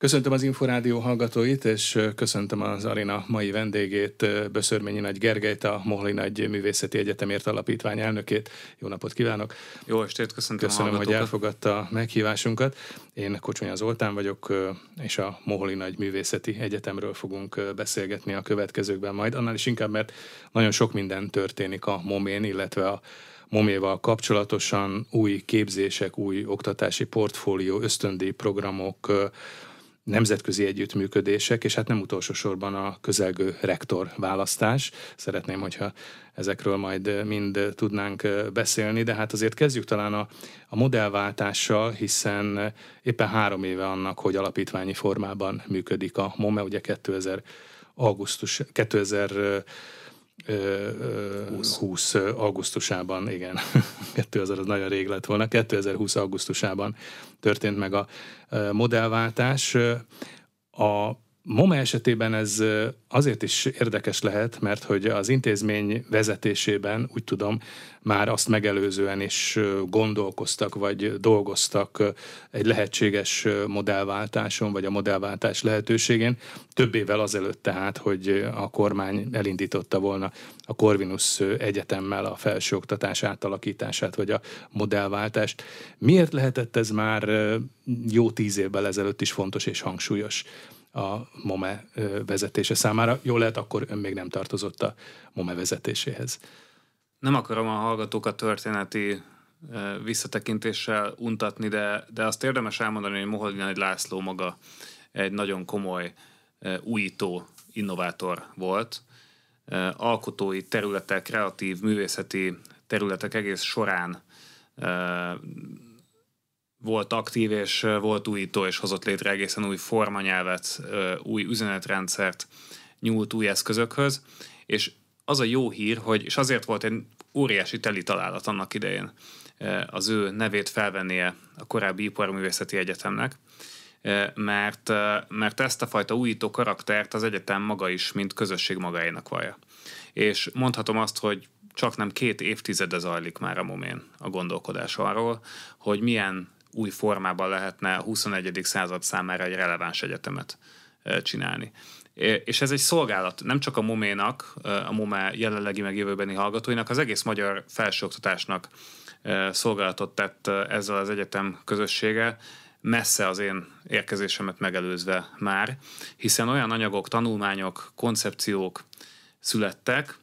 Köszöntöm az Inforádió hallgatóit, és köszöntöm az Arina mai vendégét, Böszörményi Nagy Gergelyt, a Mohli Nagy Művészeti Egyetemért Alapítvány elnökét. Jó napot kívánok! Jó estét, köszöntöm Köszönöm, hogy elfogadta a meghívásunkat. Én Kocsonya Zoltán vagyok, és a Mohli Nagy Művészeti Egyetemről fogunk beszélgetni a következőkben majd. Annál is inkább, mert nagyon sok minden történik a momén, illetve a moméval kapcsolatosan új képzések, új oktatási portfólió, ösztöndíj programok, nemzetközi együttműködések, és hát nem utolsó sorban a közelgő rektor választás. Szeretném, hogyha ezekről majd mind tudnánk beszélni, de hát azért kezdjük talán a, a modellváltással, hiszen éppen három éve annak, hogy alapítványi formában működik a MOME, ugye 2000 augusztus, 2000 20. 20 augusztusában, igen, 2000 az nagyon rég lett volna, 2020 augusztusában történt meg a modellváltás. A MOME esetében ez azért is érdekes lehet, mert hogy az intézmény vezetésében úgy tudom, már azt megelőzően is gondolkoztak, vagy dolgoztak egy lehetséges modellváltáson, vagy a modellváltás lehetőségén. Több évvel azelőtt tehát, hogy a kormány elindította volna a Corvinus Egyetemmel a felsőoktatás átalakítását, vagy a modellváltást. Miért lehetett ez már jó tíz évvel ezelőtt is fontos és hangsúlyos? A MOME vezetése számára. Jól lehet, akkor ön még nem tartozott a MOME vezetéséhez. Nem akarom a hallgatókat történeti visszatekintéssel untatni, de, de azt érdemes elmondani, hogy Moholdina egy László maga egy nagyon komoly újító innovátor volt. Alkotói területek, kreatív, művészeti területek egész során volt aktív és volt újító, és hozott létre egészen új formanyelvet, új üzenetrendszert, nyúlt új eszközökhöz, és az a jó hír, hogy, és azért volt egy óriási teli találat annak idején az ő nevét felvennie a korábbi Iparművészeti Egyetemnek, mert, mert ezt a fajta újító karaktert az egyetem maga is, mint közösség magáénak vallja. És mondhatom azt, hogy csak nem két évtizede zajlik már a momén a gondolkodás arról, hogy milyen új formában lehetne a 21. század számára egy releváns egyetemet csinálni. És ez egy szolgálat nem csak a MOME-nak, a MOME jelenlegi meg jövőbeni hallgatóinak, az egész magyar felsőoktatásnak szolgálatot tett ezzel az egyetem közössége, messze az én érkezésemet megelőzve már, hiszen olyan anyagok, tanulmányok, koncepciók születtek,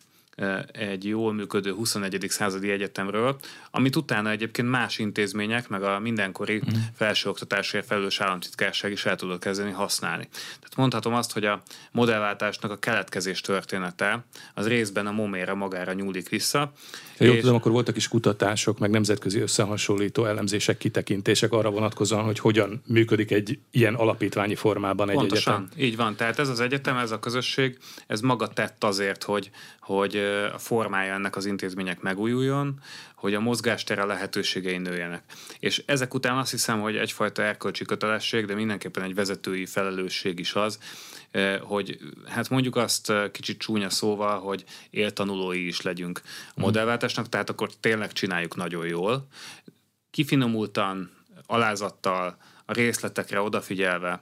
egy jól működő 21. századi egyetemről, amit utána egyébként más intézmények, meg a mindenkori mm. felsőoktatásért felelős államtitkárság is el tudott kezdeni használni. Tehát mondhatom azt, hogy a modellváltásnak a keletkezés története az részben a momére magára nyúlik vissza. Ha jól tudom, akkor voltak is kutatások, meg nemzetközi összehasonlító elemzések, kitekintések arra vonatkozóan, hogy hogyan működik egy ilyen alapítványi formában egy Pontosan, egyetem. így van. Tehát ez az egyetem, ez a közösség, ez maga tett azért, hogy, hogy a formája ennek az intézmények megújuljon, hogy a mozgástere lehetőségei nőjenek. És ezek után azt hiszem, hogy egyfajta erkölcsi kötelesség, de mindenképpen egy vezetői felelősség is az, hogy hát mondjuk azt kicsit csúnya szóval, hogy éltanulói is legyünk a mhm. modellváltásnak, tehát akkor tényleg csináljuk nagyon jól. Kifinomultan, alázattal, a részletekre odafigyelve,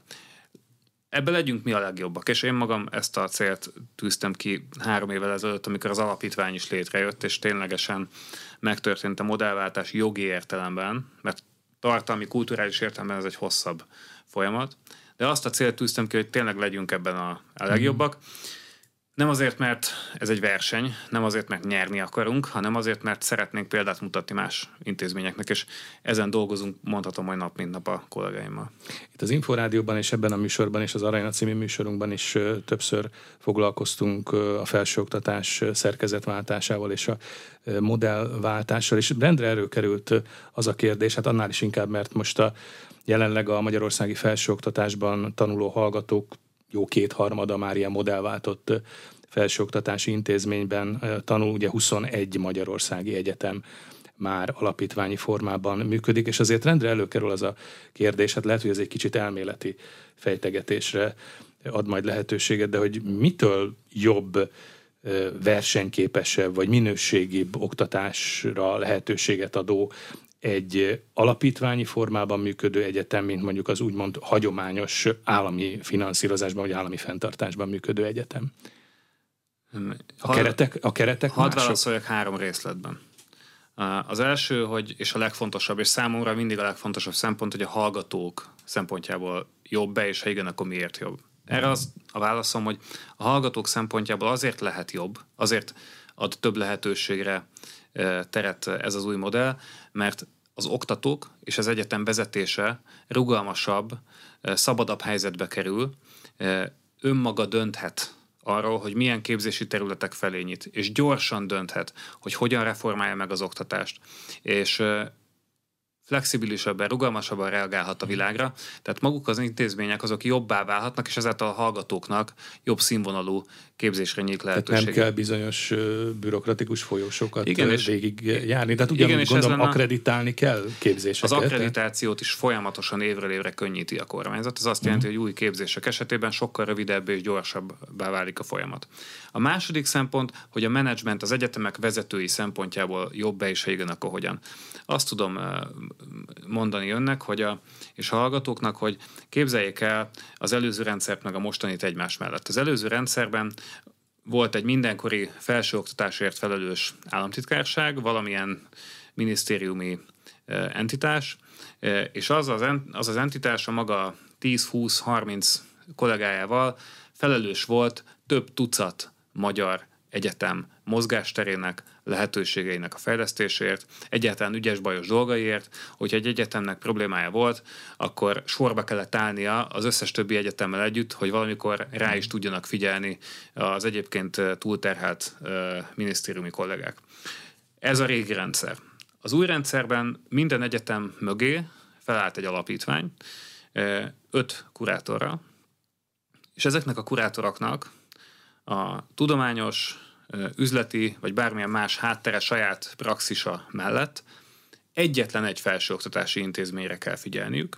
ebbe legyünk mi a legjobbak. És én magam ezt a célt tűztem ki három évvel ezelőtt, amikor az alapítvány is létrejött, és ténylegesen megtörtént a modellváltás jogi értelemben, mert tartalmi, kulturális értelemben ez egy hosszabb folyamat. De azt a célt tűztem ki, hogy tényleg legyünk ebben a, a legjobbak. Mm. Nem azért, mert ez egy verseny, nem azért, mert nyerni akarunk, hanem azért, mert szeretnénk példát mutatni más intézményeknek, és ezen dolgozunk, mondhatom majd nap, mint nap a kollégáimmal. Itt az Inforádióban és ebben a műsorban és az Aranyna című műsorunkban is többször foglalkoztunk a felsőoktatás szerkezetváltásával és a modellváltással, és rendre előkerült az a kérdés, hát annál is inkább, mert most a jelenleg a magyarországi felsőoktatásban tanuló hallgatók jó kétharmada már ilyen modellváltott felsőoktatási intézményben tanul, ugye 21 magyarországi egyetem már alapítványi formában működik, és azért rendre előkerül az a kérdés, hát lehet, hogy ez egy kicsit elméleti fejtegetésre ad majd lehetőséget, de hogy mitől jobb versenyképesebb vagy minőségibb oktatásra lehetőséget adó egy alapítványi formában működő egyetem, mint mondjuk az úgymond hagyományos állami finanszírozásban vagy állami fenntartásban működő egyetem? A keretek, a keretek Hadd válaszoljak három részletben. Az első, hogy, és a legfontosabb, és számomra mindig a legfontosabb szempont, hogy a hallgatók szempontjából jobb-e, és ha igen, akkor miért jobb. Erre az a válaszom, hogy a hallgatók szempontjából azért lehet jobb, azért ad több lehetőségre teret ez az új modell, mert az oktatók és az egyetem vezetése rugalmasabb, szabadabb helyzetbe kerül, önmaga dönthet arról, hogy milyen képzési területek felé nyit, és gyorsan dönthet, hogy hogyan reformálja meg az oktatást. És flexibilisebben, rugalmasabban reagálhat a világra, tehát maguk az intézmények azok jobbá válhatnak, és ezáltal a hallgatókóknak jobb színvonalú képzésre nyílt lehetőség. Tehát nem kell bizonyos bürokratikus folyósokat igen, és végig járni. Tehát ugyanúgy igen, gondolom akkreditálni kell képzéseket. Az akkreditációt is folyamatosan évről évre könnyíti a kormányzat. Ez azt jelenti, uh-huh. hogy új képzések esetében sokkal rövidebb és gyorsabbá válik a folyamat. A második szempont, hogy a menedzsment az egyetemek vezetői szempontjából jobb-e és ha igen, akkor hogyan. Azt tudom mondani önnek, hogy a, és a hallgatóknak, hogy képzeljék el az előző rendszert meg a mostanit egymás mellett. Az előző rendszerben volt egy mindenkori felsőoktatásért felelős államtitkárság, valamilyen minisztériumi entitás, és az az, az, az entitás a maga 10-20-30 kollégájával felelős volt több tucat magyar egyetem mozgásterének, lehetőségeinek a fejlesztéséért, egyáltalán ügyes bajos dolgaiért, hogyha egy egyetemnek problémája volt, akkor sorba kellett állnia az összes többi egyetemmel együtt, hogy valamikor rá is tudjanak figyelni az egyébként túlterhelt minisztériumi kollégák. Ez a régi rendszer. Az új rendszerben minden egyetem mögé felállt egy alapítvány, öt kurátorra, és ezeknek a kurátoroknak a tudományos, üzleti vagy bármilyen más háttere saját praxisa mellett egyetlen egy felsőoktatási intézményre kell figyelniük.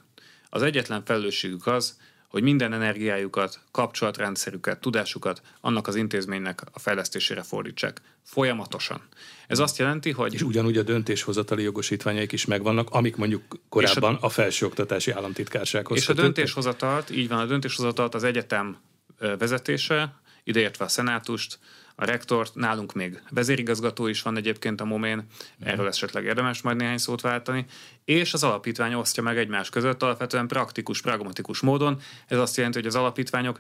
Az egyetlen felelősségük az, hogy minden energiájukat, kapcsolatrendszerüket, tudásukat annak az intézménynek a fejlesztésére fordítsák. Folyamatosan. Ez azt jelenti, hogy... És ugyanúgy a döntéshozatali jogosítványaik is megvannak, amik mondjuk korábban a, a felsőoktatási államtitkársághoz És kötöttek. a döntéshozatalt, így van, a döntéshozatalt az egyetem vezetése, ideértve a szenátust, a rektort, nálunk még vezérigazgató is van egyébként a momén, erről esetleg érdemes majd néhány szót váltani, és az alapítvány osztja meg egymás között alapvetően praktikus, pragmatikus módon. Ez azt jelenti, hogy az alapítványok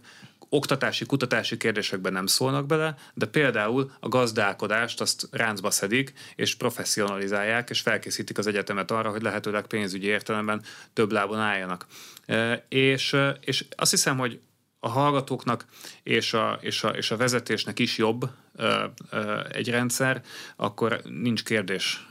oktatási, kutatási kérdésekben nem szólnak bele, de például a gazdálkodást azt ráncba szedik, és professzionalizálják, és felkészítik az egyetemet arra, hogy lehetőleg pénzügyi értelemben több lábon álljanak. E, és, és azt hiszem, hogy a hallgatóknak és a, és a, és a vezetésnek is jobb egy rendszer, akkor nincs kérdés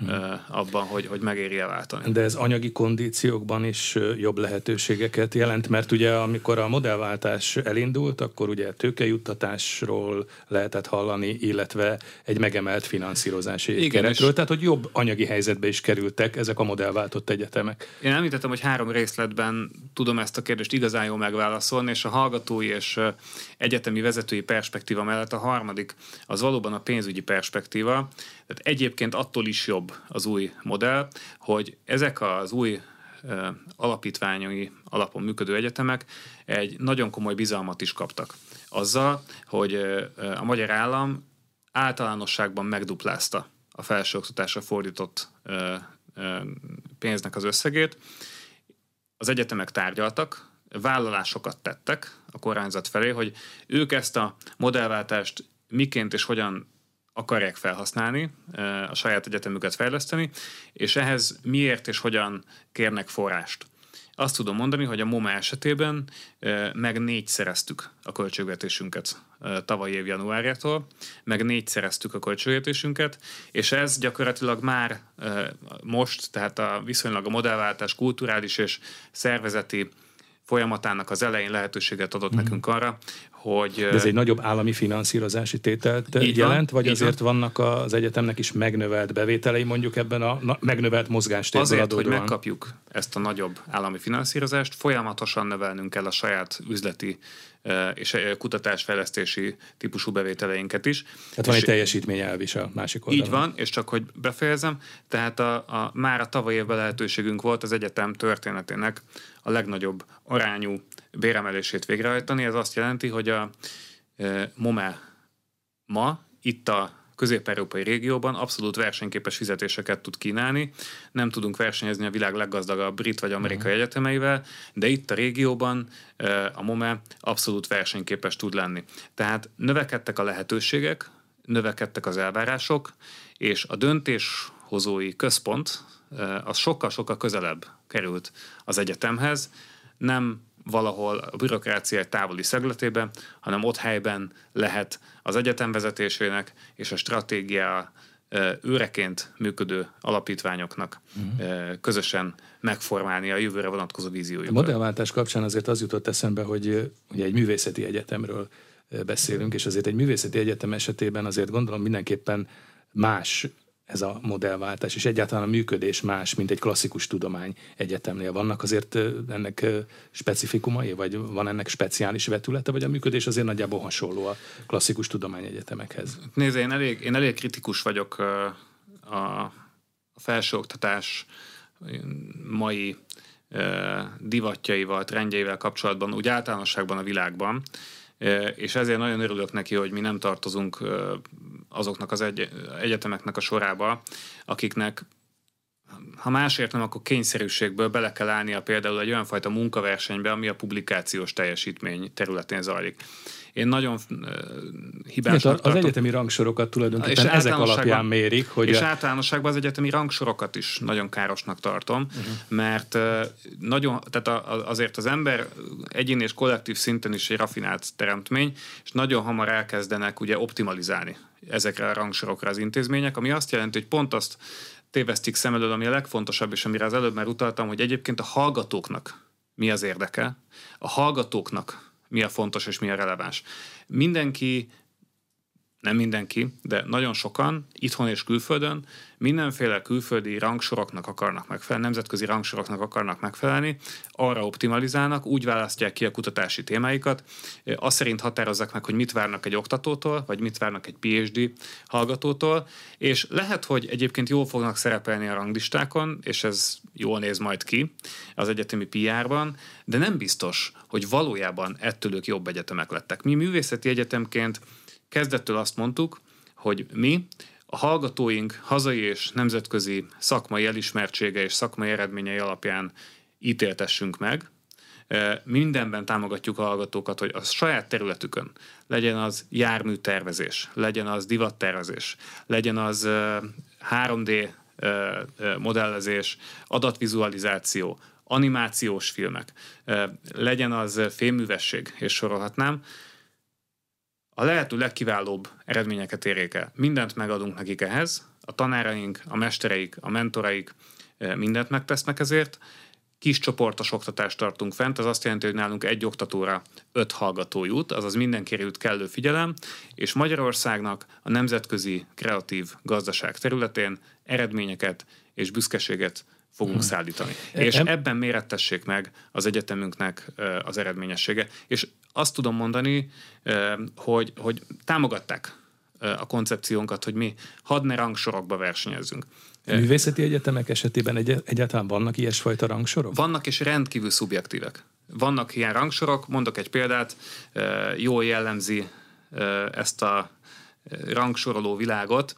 abban, hogy, hogy megéri váltani. De ez anyagi kondíciókban is jobb lehetőségeket jelent, mert ugye amikor a modellváltás elindult, akkor ugye tőkejuttatásról lehetett hallani, illetve egy megemelt finanszírozási Igen, keretről, tehát hogy jobb anyagi helyzetbe is kerültek ezek a modellváltott egyetemek. Én említettem, hogy három részletben tudom ezt a kérdést igazán jól megválaszolni, és a hallgatói és egyetemi vezetői perspektíva mellett a harmadik az valóban a pénzügyi perspektíva. Tehát egyébként attól is jobb az új modell, hogy ezek az új alapítványai alapon működő egyetemek egy nagyon komoly bizalmat is kaptak. Azzal, hogy a magyar állam általánosságban megduplázta a felsőoktatásra fordított pénznek az összegét. Az egyetemek tárgyaltak, vállalásokat tettek a kormányzat felé, hogy ők ezt a modellváltást miként és hogyan akarják felhasználni, a saját egyetemüket fejleszteni, és ehhez miért és hogyan kérnek forrást. Azt tudom mondani, hogy a MOMA esetében meg négyszereztük a költségvetésünket tavaly év januárjától, meg négyszereztük a költségvetésünket, és ez gyakorlatilag már most, tehát a viszonylag a modellváltás kulturális és szervezeti folyamatának az elején lehetőséget adott mm. nekünk arra, hogy... De ez egy nagyobb állami finanszírozási tételt így jelent, van, vagy azért van. vannak az egyetemnek is megnövelt bevételei mondjuk ebben a na, megnövelt mozgástérből Azért, adódóan. hogy megkapjuk ezt a nagyobb állami finanszírozást, folyamatosan növelnünk kell a saját üzleti és kutatásfejlesztési típusú bevételeinket is. Tehát van egy teljesítmény elvis a másik oldalon. Így van, és csak hogy befejezem, tehát a, a, már a tavaly évben lehetőségünk volt az egyetem történetének a legnagyobb arányú béremelését végrehajtani. Ez azt jelenti, hogy a e, MOME ma itt a közép-európai régióban abszolút versenyképes fizetéseket tud kínálni. Nem tudunk versenyezni a világ leggazdagabb brit vagy amerikai uh-huh. egyetemeivel, de itt a régióban a MOME abszolút versenyképes tud lenni. Tehát növekedtek a lehetőségek, növekedtek az elvárások, és a döntéshozói központ az sokkal-sokkal közelebb került az egyetemhez, nem valahol a bürokrácia távoli szegletében, hanem ott helyben lehet az egyetem vezetésének és a stratégia őreként működő alapítványoknak uh-huh. közösen megformálni a jövőre vonatkozó víziójukat. A modellváltás kapcsán azért az jutott eszembe, hogy ugye egy művészeti egyetemről beszélünk, és azért egy művészeti egyetem esetében azért gondolom mindenképpen más ez a modellváltás, és egyáltalán a működés más, mint egy klasszikus tudomány egyetemnél. Vannak azért ennek specifikumai, vagy van ennek speciális vetülete, vagy a működés azért nagyjából hasonló a klasszikus tudományegyetemekhez? Nézd, én elég, én elég kritikus vagyok a felsőoktatás mai divatjaival, trendjeivel kapcsolatban, úgy általánosságban a világban, és ezért nagyon örülök neki, hogy mi nem tartozunk azoknak az egy, egyetemeknek a sorába, akiknek ha másért nem, akkor kényszerűségből bele kell állnia például egy olyan fajta munkaversenybe, ami a publikációs teljesítmény területén zajlik. Én nagyon hibásnak Az tartom. egyetemi rangsorokat tulajdonképpen és ezek alapján mérik. Hogy és a... általánosságban az egyetemi rangsorokat is nagyon károsnak tartom, uh-huh. mert nagyon, tehát azért az ember egyén és kollektív szinten is egy rafinált teremtmény, és nagyon hamar elkezdenek ugye optimalizálni ezekre a rangsorokra az intézmények, ami azt jelenti, hogy pont azt tévesztik szem elől, ami a legfontosabb, és amire az előbb már utaltam, hogy egyébként a hallgatóknak mi az érdeke, a hallgatóknak mi a fontos és mi a releváns. Mindenki nem mindenki, de nagyon sokan, itthon és külföldön, mindenféle külföldi rangsoroknak akarnak megfelelni, nemzetközi rangsoroknak akarnak megfelelni, arra optimalizálnak, úgy választják ki a kutatási témáikat, azt szerint határozzák meg, hogy mit várnak egy oktatótól, vagy mit várnak egy PhD hallgatótól, és lehet, hogy egyébként jól fognak szerepelni a ranglistákon, és ez jól néz majd ki az egyetemi PR-ban, de nem biztos, hogy valójában ettől ők jobb egyetemek lettek. Mi művészeti egyetemként kezdettől azt mondtuk, hogy mi a hallgatóink hazai és nemzetközi szakmai elismertsége és szakmai eredményei alapján ítéltessünk meg. Mindenben támogatjuk a hallgatókat, hogy a saját területükön legyen az járműtervezés, legyen az divattervezés, legyen az 3D e, e, modellezés, adatvizualizáció, animációs filmek, legyen az fémművesség, és sorolhatnám, a lehető legkiválóbb eredményeket érjék el. Mindent megadunk nekik ehhez, a tanáraink, a mestereik, a mentoraik eh, mindent megtesznek ezért. Kis csoportos oktatást tartunk fent, az azt jelenti, hogy nálunk egy oktatóra öt hallgató jut, azaz mindenkire jut kellő figyelem, és Magyarországnak a nemzetközi kreatív gazdaság területén eredményeket és büszkeséget fogunk hmm. szállítani. És ebben mérettessék meg az egyetemünknek az eredményessége. És azt tudom mondani, hogy, hogy támogatták a koncepciónkat, hogy mi hadd ne rangsorokba versenyezzünk. Művészeti egyetemek esetében egy, egyáltalán vannak ilyesfajta rangsorok? Vannak, és rendkívül szubjektívek. Vannak ilyen rangsorok, mondok egy példát, jól jellemzi ezt a rangsoroló világot.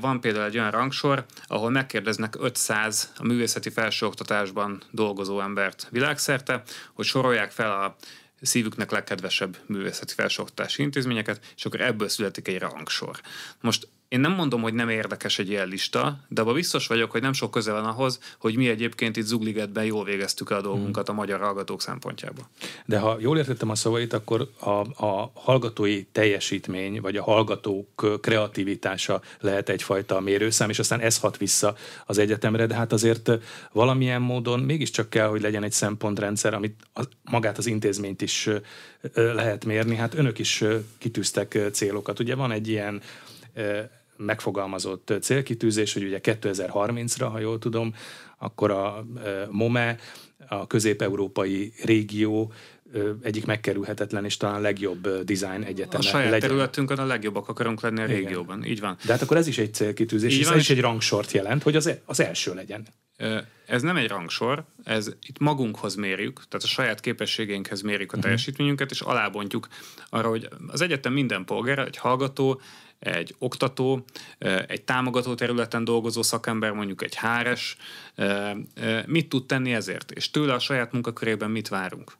Van például egy olyan rangsor, ahol megkérdeznek 500 a művészeti felsőoktatásban dolgozó embert világszerte, hogy sorolják fel a szívüknek legkedvesebb művészeti felsőoktatási intézményeket, és akkor ebből születik egy rangsor. Most én nem mondom, hogy nem érdekes egy ilyen lista, de abban biztos vagyok, hogy nem sok köze van ahhoz, hogy mi egyébként itt Zugligetben jól végeztük el a dolgunkat a magyar hallgatók szempontjából. De ha jól értettem a szavait, akkor a, a hallgatói teljesítmény, vagy a hallgatók kreativitása lehet egyfajta mérőszám, és aztán ez hat vissza az egyetemre, de hát azért valamilyen módon mégiscsak kell, hogy legyen egy szempontrendszer, amit az, magát az intézményt is lehet mérni. Hát önök is kitűztek célokat. Ugye van egy ilyen megfogalmazott célkitűzés, hogy ugye 2030-ra, ha jól tudom, akkor a MOME, a közép-európai régió egyik megkerülhetetlen és talán legjobb design egyetem. A saját legyen. területünkön a legjobbak akarunk lenni a Igen. régióban, így van. De hát akkor ez is egy célkitűzés, és ez is egy rangsort jelent, hogy az, az első legyen. Ez nem egy rangsor, ez itt magunkhoz mérjük, tehát a saját képességeinkhez mérjük a mhm. teljesítményünket, és alábontjuk arra, hogy az egyetem minden polgár, egy hallgató, egy oktató, egy támogató területen dolgozó szakember, mondjuk egy háres, mit tud tenni ezért, és tőle a saját munkakörében mit várunk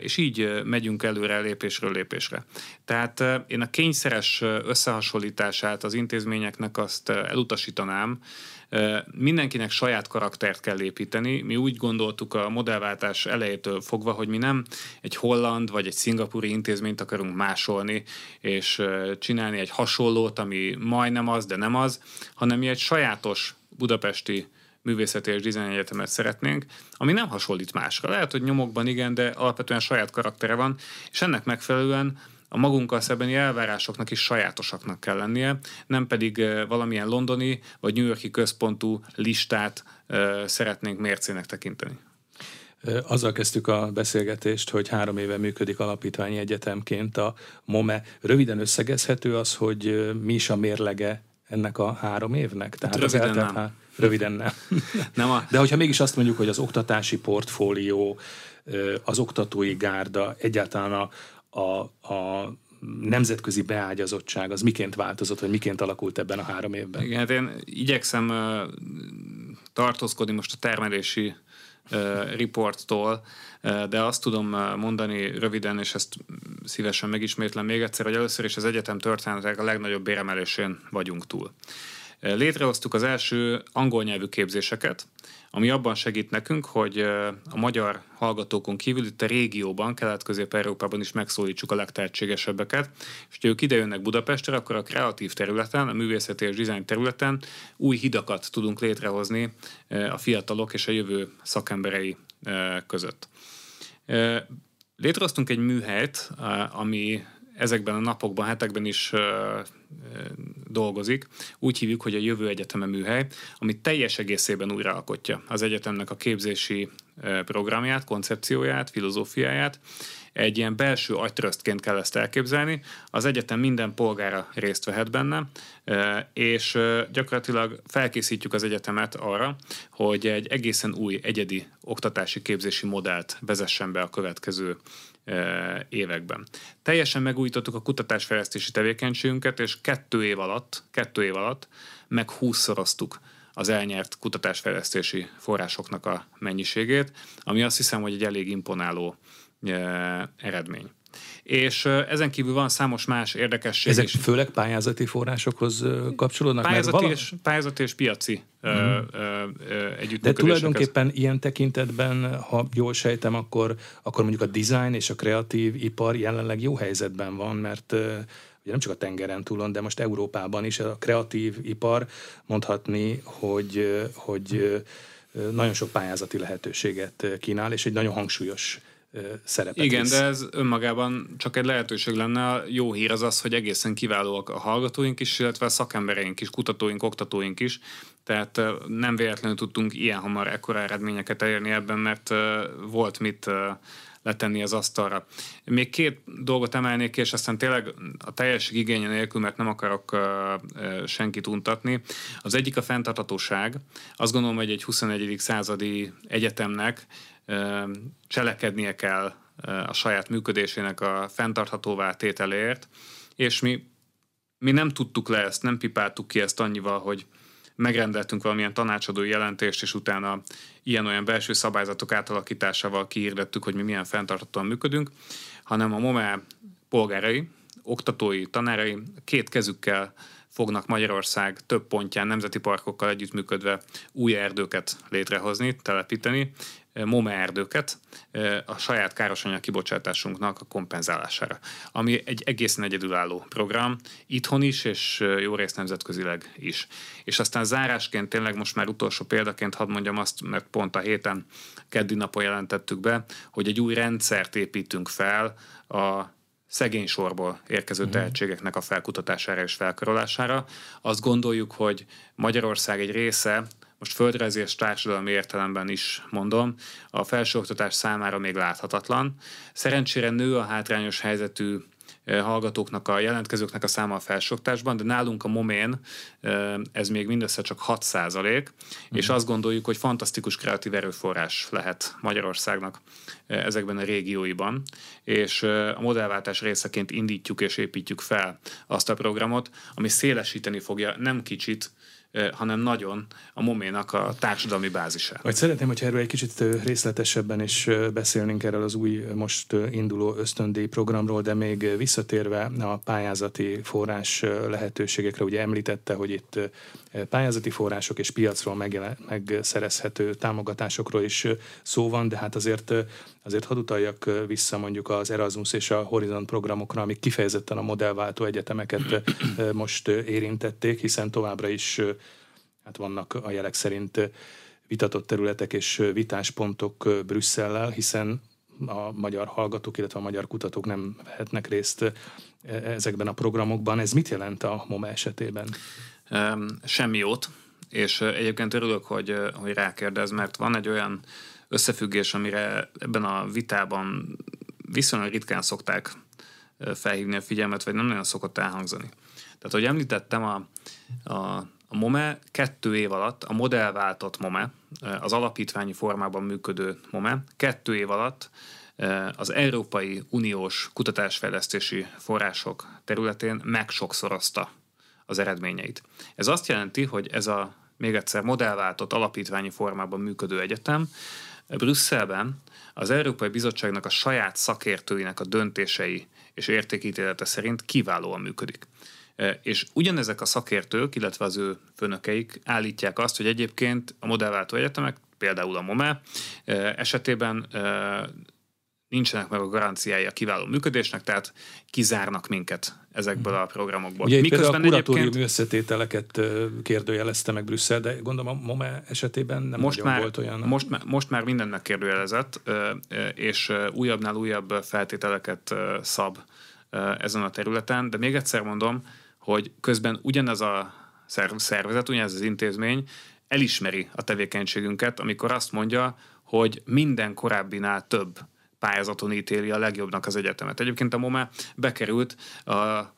és így megyünk előre lépésről lépésre. Tehát én a kényszeres összehasonlítását az intézményeknek azt elutasítanám, Mindenkinek saját karaktert kell építeni. Mi úgy gondoltuk a modellváltás elejétől fogva, hogy mi nem egy holland vagy egy szingapúri intézményt akarunk másolni, és csinálni egy hasonlót, ami majdnem az, de nem az, hanem mi egy sajátos budapesti művészeti és dizájn egyetemet szeretnénk, ami nem hasonlít másra. Lehet, hogy nyomokban igen, de alapvetően saját karaktere van, és ennek megfelelően a magunkkal szembeni elvárásoknak is sajátosaknak kell lennie, nem pedig valamilyen londoni vagy New Yorki központú listát szeretnénk mércének tekinteni. Azzal kezdtük a beszélgetést, hogy három éve működik alapítványi egyetemként a MOME. Röviden összegezhető az, hogy mi is a mérlege ennek a három évnek? Tehát hát röviden nem. Há... Röviden nem. nem a... De hogyha mégis azt mondjuk, hogy az oktatási portfólió, az oktatói gárda, egyáltalán a, a, a nemzetközi beágyazottság az miként változott, vagy miként alakult ebben a három évben? Igen, hát én igyekszem uh, tartózkodni most a termelési uh, riporttól, de azt tudom mondani röviden, és ezt szívesen megismétlem még egyszer, hogy először is az egyetem történetek a legnagyobb béremelésén vagyunk túl. Létrehoztuk az első angol nyelvű képzéseket, ami abban segít nekünk, hogy a magyar hallgatókon kívül itt a régióban, Kelet-Közép-Európában is megszólítsuk a legtehetségesebbeket, és ha ők idejönnek Budapestre, akkor a kreatív területen, a művészeti és dizájn területen új hidakat tudunk létrehozni a fiatalok és a jövő szakemberei között. Létrehoztunk egy műhelyt, ami ezekben a napokban, hetekben is dolgozik. Úgy hívjuk, hogy a Jövő Egyeteme műhely, ami teljes egészében újraalkotja az egyetemnek a képzési programját, koncepcióját, filozófiáját. Egy ilyen belső agytrösztként kell ezt elképzelni. Az egyetem minden polgára részt vehet benne, és gyakorlatilag felkészítjük az egyetemet arra, hogy egy egészen új, egyedi oktatási képzési modellt vezessen be a következő években. Teljesen megújítottuk a kutatásfejlesztési tevékenységünket, és kettő év alatt, kettő év alatt meg húszszoroztuk az elnyert kutatásfejlesztési forrásoknak a mennyiségét, ami azt hiszem, hogy egy elég imponáló eredmény. És ezen kívül van számos más érdekesség Ezek is. főleg pályázati forrásokhoz kapcsolódnak? Pályázati, vala... és, pályázati és piaci uh-huh. együttműködések. De tulajdonképpen ilyen tekintetben, ha jól sejtem, akkor, akkor mondjuk a design és a kreatív ipar jelenleg jó helyzetben van, mert ugye nem csak a tengeren túlon, de most Európában is a kreatív ipar mondhatni, hogy, hogy nagyon sok pályázati lehetőséget kínál, és egy nagyon hangsúlyos szerepet Igen, visz. de ez önmagában csak egy lehetőség lenne. A jó hír az az, hogy egészen kiválóak a hallgatóink is, illetve a szakembereink is, kutatóink, oktatóink is. Tehát nem véletlenül tudtunk ilyen hamar ekkora eredményeket elérni ebben, mert volt mit letenni az asztalra. Még két dolgot emelnék és aztán tényleg a teljes igénye nélkül, mert nem akarok uh, senkit untatni. Az egyik a fenntartatóság. Azt gondolom, hogy egy 21. századi egyetemnek cselekednie kell a saját működésének a fenntarthatóvá tételéért, és mi, mi nem tudtuk le ezt, nem pipáltuk ki ezt annyival, hogy megrendeltünk valamilyen tanácsadó jelentést, és utána ilyen-olyan belső szabályzatok átalakításával kiírdettük, hogy mi milyen fenntarthatóan működünk, hanem a MOME polgárai, oktatói, tanárai két kezükkel fognak Magyarország több pontján nemzeti parkokkal együttműködve új erdőket létrehozni, telepíteni, MOME erdőket a saját károsanyag kibocsátásunknak a kompenzálására, ami egy egészen egyedülálló program, itthon is, és jó rész nemzetközileg is. És aztán zárásként tényleg most már utolsó példaként hadd mondjam azt, mert pont a héten keddi napon jelentettük be, hogy egy új rendszert építünk fel a szegény sorból érkező mhm. tehetségeknek a felkutatására és felkarolására. Azt gondoljuk, hogy Magyarország egy része most földrajzi és társadalmi értelemben is mondom, a felsőoktatás számára még láthatatlan. Szerencsére nő a hátrányos helyzetű hallgatóknak, a jelentkezőknek a száma a felsőoktatásban, de nálunk a momén ez még mindössze csak 6 százalék, és mhm. azt gondoljuk, hogy fantasztikus kreatív erőforrás lehet Magyarországnak ezekben a régióiban, és a modellváltás részeként indítjuk és építjük fel azt a programot, ami szélesíteni fogja nem kicsit hanem nagyon a moménak a társadalmi bázisát. Vagy szeretném, hogyha erről egy kicsit részletesebben is beszélnénk erről az új most induló ösztöndíj programról, de még visszatérve a pályázati forrás lehetőségekre, ugye említette, hogy itt pályázati források és piacról megszerezhető támogatásokról is szó van, de hát azért, azért hadd utaljak vissza mondjuk az Erasmus és a Horizon programokra, amik kifejezetten a modellváltó egyetemeket most érintették, hiszen továbbra is hát vannak a jelek szerint vitatott területek és vitáspontok Brüsszellel, hiszen a magyar hallgatók, illetve a magyar kutatók nem vehetnek részt ezekben a programokban. Ez mit jelent a MOMA esetében? Semmi jót, és egyébként örülök, hogy, hogy rákérdez, mert van egy olyan összefüggés, amire ebben a vitában viszonylag ritkán szokták felhívni a figyelmet, vagy nem nagyon szokott elhangzani. Tehát, hogy említettem, a, a, a MOME kettő év alatt, a modellváltott MOME, az alapítványi formában működő MOME, kettő év alatt az Európai Uniós kutatásfejlesztési források területén megsokszorozta az eredményeit. Ez azt jelenti, hogy ez a még egyszer modellváltott alapítványi formában működő egyetem Brüsszelben az Európai Bizottságnak a saját szakértőinek a döntései és értékítélete szerint kiválóan működik. E, és ugyanezek a szakértők, illetve az ő főnökeik állítják azt, hogy egyébként a modellváltó egyetemek, például a MOME e, esetében e, nincsenek meg a garanciái a kiváló működésnek, tehát kizárnak minket ezekből a programokból. Ugye Miközben a kuratóriumi egyébként... összetételeket kérdőjelezte meg Brüsszel, de gondolom a MOME esetében nem most már, volt olyan. Most, már, most már mindent megkérdőjelezett, és újabbnál újabb feltételeket szab ezen a területen, de még egyszer mondom, hogy közben ugyanez a szervezet, ugyanez az intézmény elismeri a tevékenységünket, amikor azt mondja, hogy minden korábbinál több pályázaton ítéli a legjobbnak az egyetemet. Egyébként a MOME bekerült a, a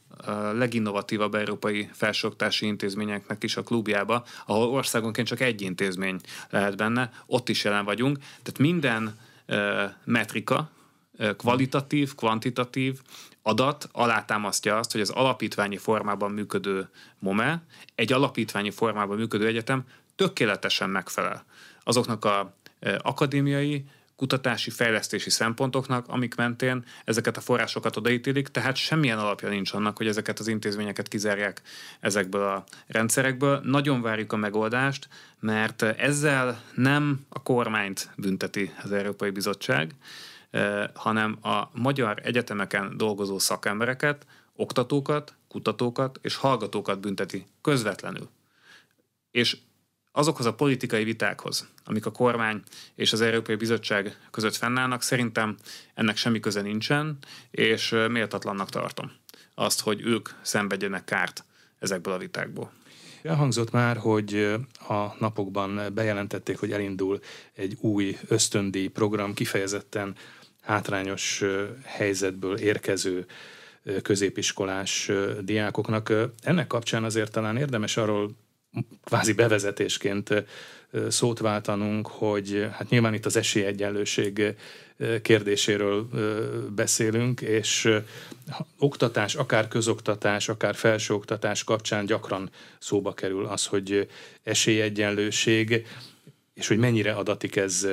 leginnovatívabb európai felsőoktási intézményeknek is a klubjába, ahol országonként csak egy intézmény lehet benne, ott is jelen vagyunk. Tehát minden uh, metrika, uh, kvalitatív, kvantitatív adat alátámasztja azt, hogy az alapítványi formában működő MOME, egy alapítványi formában működő egyetem tökéletesen megfelel azoknak a akadémiai, kutatási, fejlesztési szempontoknak, amik mentén ezeket a forrásokat odaítélik, tehát semmilyen alapja nincs annak, hogy ezeket az intézményeket kizárják ezekből a rendszerekből. Nagyon várjuk a megoldást, mert ezzel nem a kormányt bünteti az Európai Bizottság, eh, hanem a magyar egyetemeken dolgozó szakembereket, oktatókat, kutatókat és hallgatókat bünteti közvetlenül. És azokhoz a politikai vitákhoz, amik a kormány és az Európai Bizottság között fennállnak, szerintem ennek semmi köze nincsen, és méltatlannak tartom azt, hogy ők szenvedjenek kárt ezekből a vitákból. Elhangzott már, hogy a napokban bejelentették, hogy elindul egy új ösztöndíj program, kifejezetten hátrányos helyzetből érkező középiskolás diákoknak. Ennek kapcsán azért talán érdemes arról kvázi bevezetésként szót váltanunk, hogy hát nyilván itt az esélyegyenlőség kérdéséről beszélünk, és oktatás, akár közoktatás, akár felsőoktatás kapcsán gyakran szóba kerül az, hogy esélyegyenlőség, és hogy mennyire adatik ez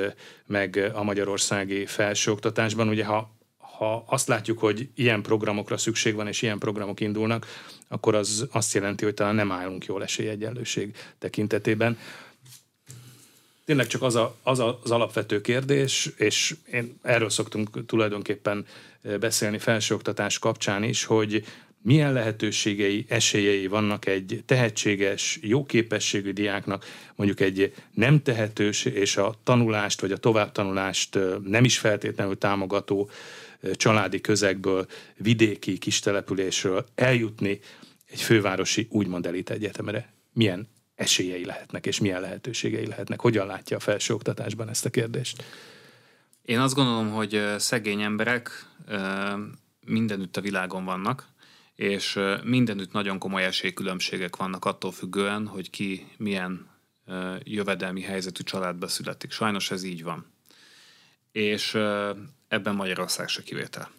meg a magyarországi felsőoktatásban. Ugye ha ha azt látjuk, hogy ilyen programokra szükség van, és ilyen programok indulnak, akkor az azt jelenti, hogy talán nem állunk jól esélyegyenlőség tekintetében. Tényleg csak az, a, az az alapvető kérdés, és én erről szoktunk tulajdonképpen beszélni felsőoktatás kapcsán is, hogy milyen lehetőségei, esélyei vannak egy tehetséges, jó képességű diáknak, mondjuk egy nem tehetős és a tanulást vagy a továbbtanulást nem is feltétlenül támogató családi közegből, vidéki kistelepülésről eljutni egy fővárosi úgymond elit egyetemre. Milyen esélyei lehetnek, és milyen lehetőségei lehetnek? Hogyan látja a felsőoktatásban ezt a kérdést? Én azt gondolom, hogy szegény emberek mindenütt a világon vannak, és mindenütt nagyon komoly esélykülönbségek vannak attól függően, hogy ki milyen jövedelmi helyzetű családba születik. Sajnos ez így van. És ebben Magyarország se kivétel.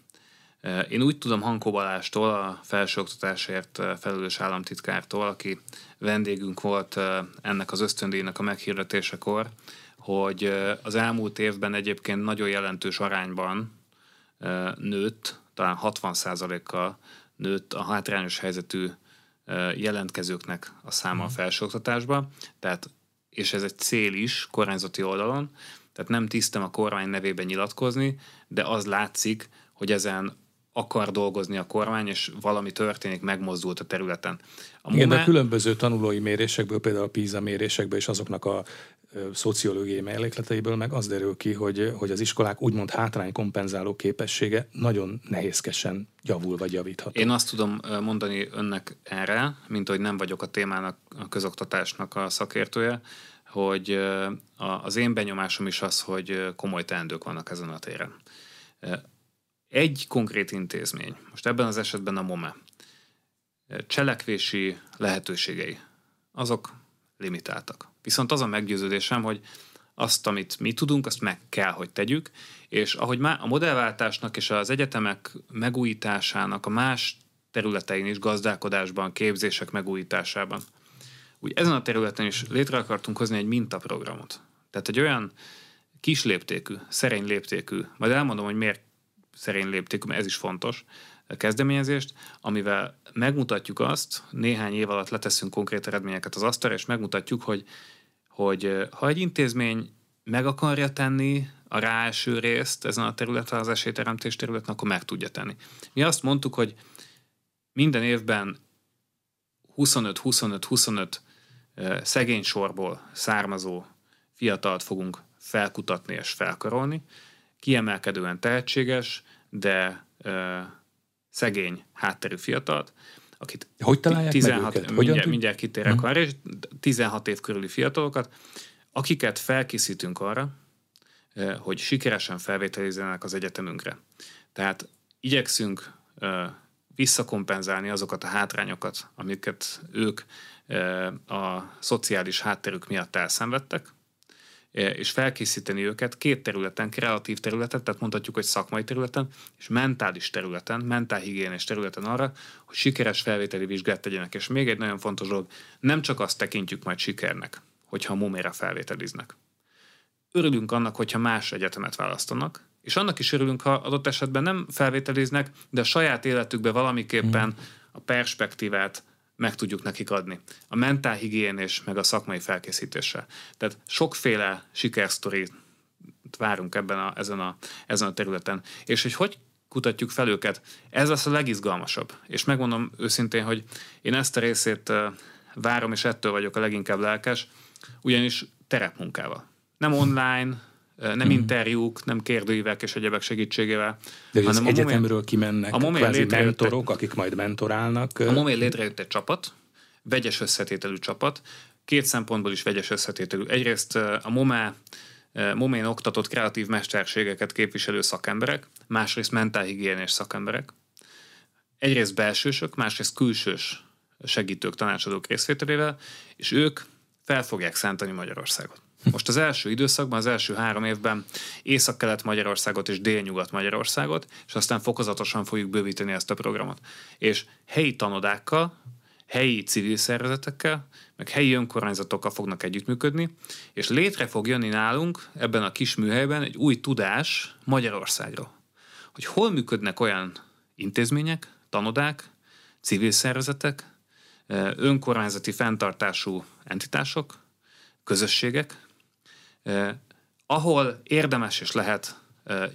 Én úgy tudom Hankó Balástól, a felsőoktatásért felelős államtitkártól, aki vendégünk volt ennek az ösztöndíjnak a meghirdetésekor, hogy az elmúlt évben egyébként nagyon jelentős arányban nőtt, talán 60%-kal nőtt a hátrányos helyzetű jelentkezőknek a száma a mhm. felsőoktatásba, tehát, és ez egy cél is kormányzati oldalon, tehát nem tisztem a kormány nevében nyilatkozni, de az látszik, hogy ezen akar dolgozni a kormány, és valami történik, megmozdult a területen. A Igen, de a különböző tanulói mérésekből, például a PISA mérésekből és azoknak a szociológiai mellékleteiből meg az derül ki, hogy, hogy az iskolák úgymond hátrány kompenzáló képessége nagyon nehézkesen javul vagy javítható. Én azt tudom mondani önnek erre, mint hogy nem vagyok a témának, a közoktatásnak a szakértője, hogy az én benyomásom is az, hogy komoly teendők vannak ezen a téren. Egy konkrét intézmény, most ebben az esetben a MOME, cselekvési lehetőségei, azok limitáltak. Viszont az a meggyőződésem, hogy azt, amit mi tudunk, azt meg kell, hogy tegyük, és ahogy már a modellváltásnak és az egyetemek megújításának a más területein is, gazdálkodásban, képzések megújításában, úgy ezen a területen is létre akartunk hozni egy mintaprogramot. Tehát egy olyan kis léptékű, szerény léptékű, majd elmondom, hogy miért szerény léptékű, mert ez is fontos, kezdeményezést, amivel megmutatjuk azt, néhány év alatt leteszünk konkrét eredményeket az asztalra, és megmutatjuk, hogy, hogy ha egy intézmény meg akarja tenni a ráeső részt ezen a területen, az esélyteremtés területen, akkor meg tudja tenni. Mi azt mondtuk, hogy minden évben 25-25-25 szegény sorból származó fiatalt fogunk felkutatni és felkarolni, kiemelkedően tehetséges, de szegény hátterű fiatalt, akit hogy találják 16, meg őket? mindjárt, mindjárt kitérek hmm. arra, és 16 év körüli fiatalokat, akiket felkészítünk arra, hogy sikeresen felvételizzenek az egyetemünkre. Tehát igyekszünk visszakompenzálni azokat a hátrányokat, amiket ők a szociális hátterük miatt elszenvedtek, és felkészíteni őket két területen, kreatív területen, tehát mondhatjuk, hogy szakmai területen, és mentális területen, mentálhigiénés területen arra, hogy sikeres felvételi vizsgát tegyenek. És még egy nagyon fontos dolog, nem csak azt tekintjük majd sikernek, hogyha muméra felvételiznek. Örülünk annak, hogyha más egyetemet választanak, és annak is örülünk, ha adott esetben nem felvételiznek, de a saját életükbe valamiképpen a perspektívát, meg tudjuk nekik adni. A mentálhigiénés, meg a szakmai felkészítéssel. Tehát sokféle sikersztorit várunk ebben a, ezen, a, ezen a területen. És hogy hogy kutatjuk fel őket, ez lesz a legizgalmasabb. És megmondom őszintén, hogy én ezt a részét várom, és ettől vagyok a leginkább lelkes, ugyanis terepmunkával. Nem online, nem hmm. interjúk, nem kérdőívek és egyebek segítségével. De hanem az a egyetemről momé, kimennek a momé kvázi mentorok, akik majd mentorálnak. A momé létrejött egy csapat, vegyes összetételű csapat, két szempontból is vegyes összetételű. Egyrészt a MOME Momén oktatott kreatív mesterségeket képviselő szakemberek, másrészt mentálhigiénés szakemberek. Egyrészt belsősök, másrészt külsős segítők, tanácsadók részvételével, és ők fel fogják szántani Magyarországot. Most az első időszakban, az első három évben Észak-Kelet Magyarországot és Délnyugat Magyarországot, és aztán fokozatosan fogjuk bővíteni ezt a programot. És helyi tanodákkal, helyi civil szervezetekkel, meg helyi önkormányzatokkal fognak együttműködni, és létre fog jönni nálunk ebben a kis műhelyben egy új tudás Magyarországról hogy hol működnek olyan intézmények, tanodák, civil szervezetek, önkormányzati fenntartású entitások, közösségek, ahol érdemes és lehet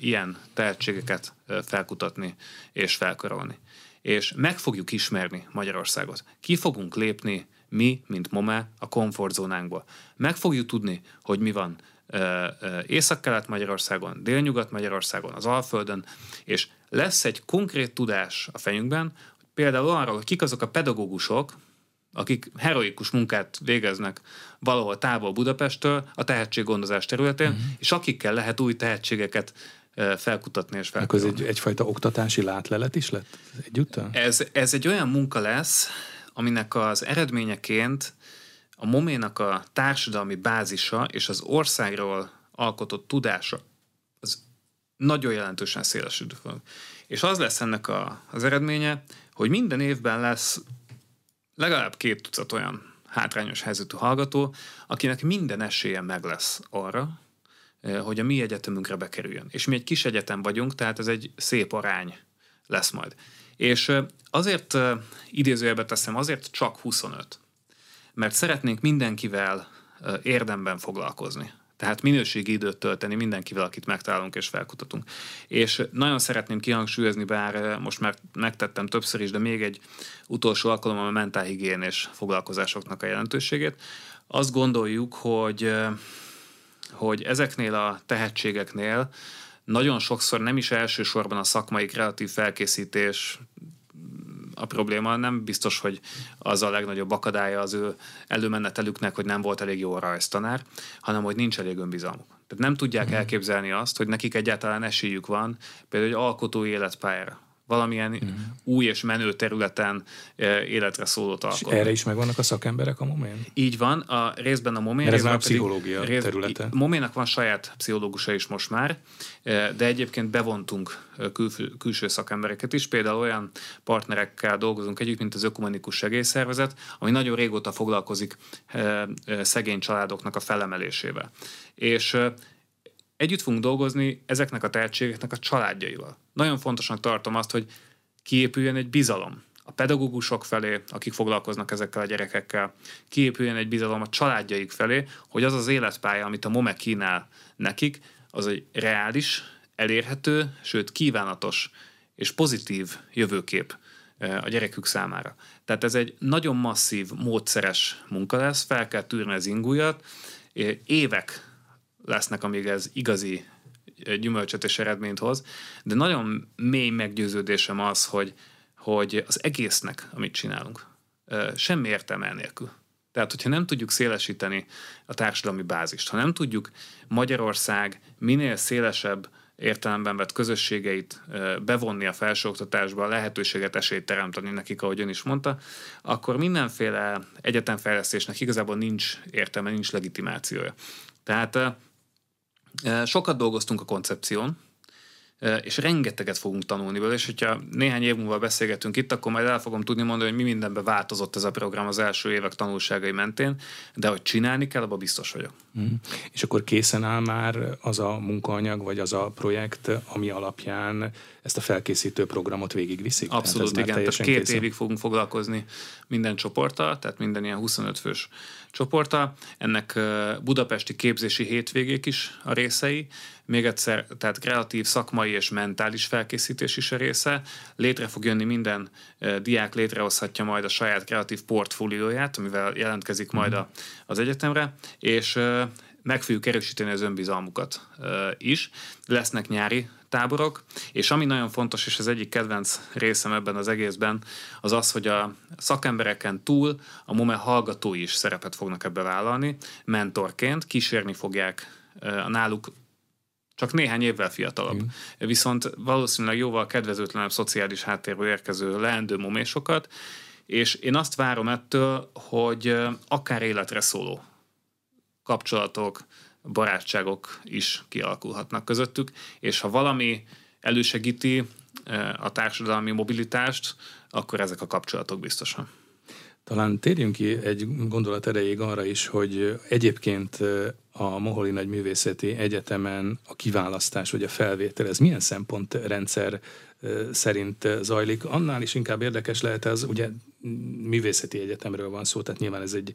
ilyen tehetségeket felkutatni és felkarolni. És meg fogjuk ismerni Magyarországot. Ki fogunk lépni mi, mint MOME, a komfortzónánkból. Meg fogjuk tudni, hogy mi van Észak-Kelet-Magyarországon, Délnyugat-Magyarországon, az Alföldön, és lesz egy konkrét tudás a fejünkben, például arról, hogy kik azok a pedagógusok, akik heroikus munkát végeznek valahol távol Budapesttől a tehetséggondozás területén, uh-huh. és akikkel lehet új tehetségeket felkutatni és felkutatni. Ez egy, egyfajta oktatási látlelet is lett egyúttal? Ez, ez egy olyan munka lesz, aminek az eredményeként a moménak a társadalmi bázisa és az országról alkotott tudása az nagyon jelentősen szélesülő fog. És az lesz ennek a, az eredménye, hogy minden évben lesz legalább két tucat olyan hátrányos helyzetű hallgató, akinek minden esélye meg lesz arra, hogy a mi egyetemünkre bekerüljön. És mi egy kis egyetem vagyunk, tehát ez egy szép arány lesz majd. És azért idézőjelbe teszem, azért csak 25. Mert szeretnénk mindenkivel érdemben foglalkozni. Tehát minőségi időt tölteni mindenkivel, akit megtalálunk és felkutatunk. És nagyon szeretném kihangsúlyozni, bár most már megtettem többször is, de még egy utolsó alkalommal a mentálhigiénés foglalkozásoknak a jelentőségét. Azt gondoljuk, hogy, hogy ezeknél a tehetségeknél nagyon sokszor nem is elsősorban a szakmai kreatív felkészítés a probléma. Nem biztos, hogy az a legnagyobb akadálya az ő előmenetelüknek, hogy nem volt elég jó a rajztanár, hanem hogy nincs elég önbizalmuk. Tehát nem tudják mm. elképzelni azt, hogy nekik egyáltalán esélyük van például egy alkotó életpályára valamilyen mm. új és menő területen eh, életre szólót alkotni. És erre is megvannak a szakemberek a momén? Így van, a részben a momén. Mert ez már a pszichológia rész, területe. Moménak van saját pszichológusa is most már, eh, de egyébként bevontunk eh, kül, külső szakembereket is, például olyan partnerekkel dolgozunk együtt, mint az Ökumenikus Segélyszervezet, ami nagyon régóta foglalkozik szegény családoknak a felemelésével. És együtt fogunk dolgozni ezeknek a tehetségeknek a családjaival. Nagyon fontosnak tartom azt, hogy kiépüljön egy bizalom a pedagógusok felé, akik foglalkoznak ezekkel a gyerekekkel, kiépüljön egy bizalom a családjaik felé, hogy az az életpálya, amit a MOME kínál nekik, az egy reális, elérhető, sőt kívánatos és pozitív jövőkép eh, a gyerekük számára. Tehát ez egy nagyon masszív, módszeres munka lesz, fel kell tűrni az ingújat, évek lesznek, amíg ez igazi gyümölcsöt és eredményt hoz, de nagyon mély meggyőződésem az, hogy, hogy az egésznek, amit csinálunk, semmi értelme nélkül. Tehát, hogyha nem tudjuk szélesíteni a társadalmi bázist, ha nem tudjuk Magyarország minél szélesebb értelemben vett közösségeit bevonni a felsőoktatásba, lehetőséget, esélyt teremteni nekik, ahogy ön is mondta, akkor mindenféle egyetemfejlesztésnek igazából nincs értelme, nincs legitimációja. Tehát Sokat dolgoztunk a koncepción, és rengeteget fogunk tanulni belőle, és hogyha néhány év múlva beszélgetünk itt, akkor majd el fogom tudni mondani, hogy mi mindenben változott ez a program az első évek tanulságai mentén, de hogy csinálni kell, abban biztos vagyok. Mm. És akkor készen áll már az a munkaanyag, vagy az a projekt, ami alapján ezt a felkészítő programot végigviszik? Abszolút, tehát igen. Tehát két készen? évig fogunk foglalkozni minden csoporttal, tehát minden ilyen 25 fős csoporttal. Ennek budapesti képzési hétvégék is a részei. Még egyszer, tehát kreatív, szakmai és mentális felkészítés is a része. Létre fog jönni minden diák, létrehozhatja majd a saját kreatív portfólióját, amivel jelentkezik majd mhm. a, az egyetemre, és meg fogjuk erősíteni az önbizalmukat is. Lesznek nyári táborok, és ami nagyon fontos, és az egyik kedvenc részem ebben az egészben, az az, hogy a szakembereken túl a MOME hallgatói is szerepet fognak ebbe vállalni, mentorként kísérni fogják a náluk csak néhány évvel fiatalabb. Mm. Viszont valószínűleg jóval kedvezőtlenebb szociális háttérből érkező leendő momésokat, és én azt várom ettől, hogy akár életre szóló kapcsolatok, barátságok is kialakulhatnak közöttük, és ha valami elősegíti a társadalmi mobilitást, akkor ezek a kapcsolatok biztosan. Talán térjünk ki egy gondolat erejéig arra is, hogy egyébként a Moholi Nagy Művészeti Egyetemen a kiválasztás vagy a felvétel, ez milyen szempontrendszer szerint zajlik? Annál is inkább érdekes lehet ez, ugye művészeti egyetemről van szó, tehát nyilván ez egy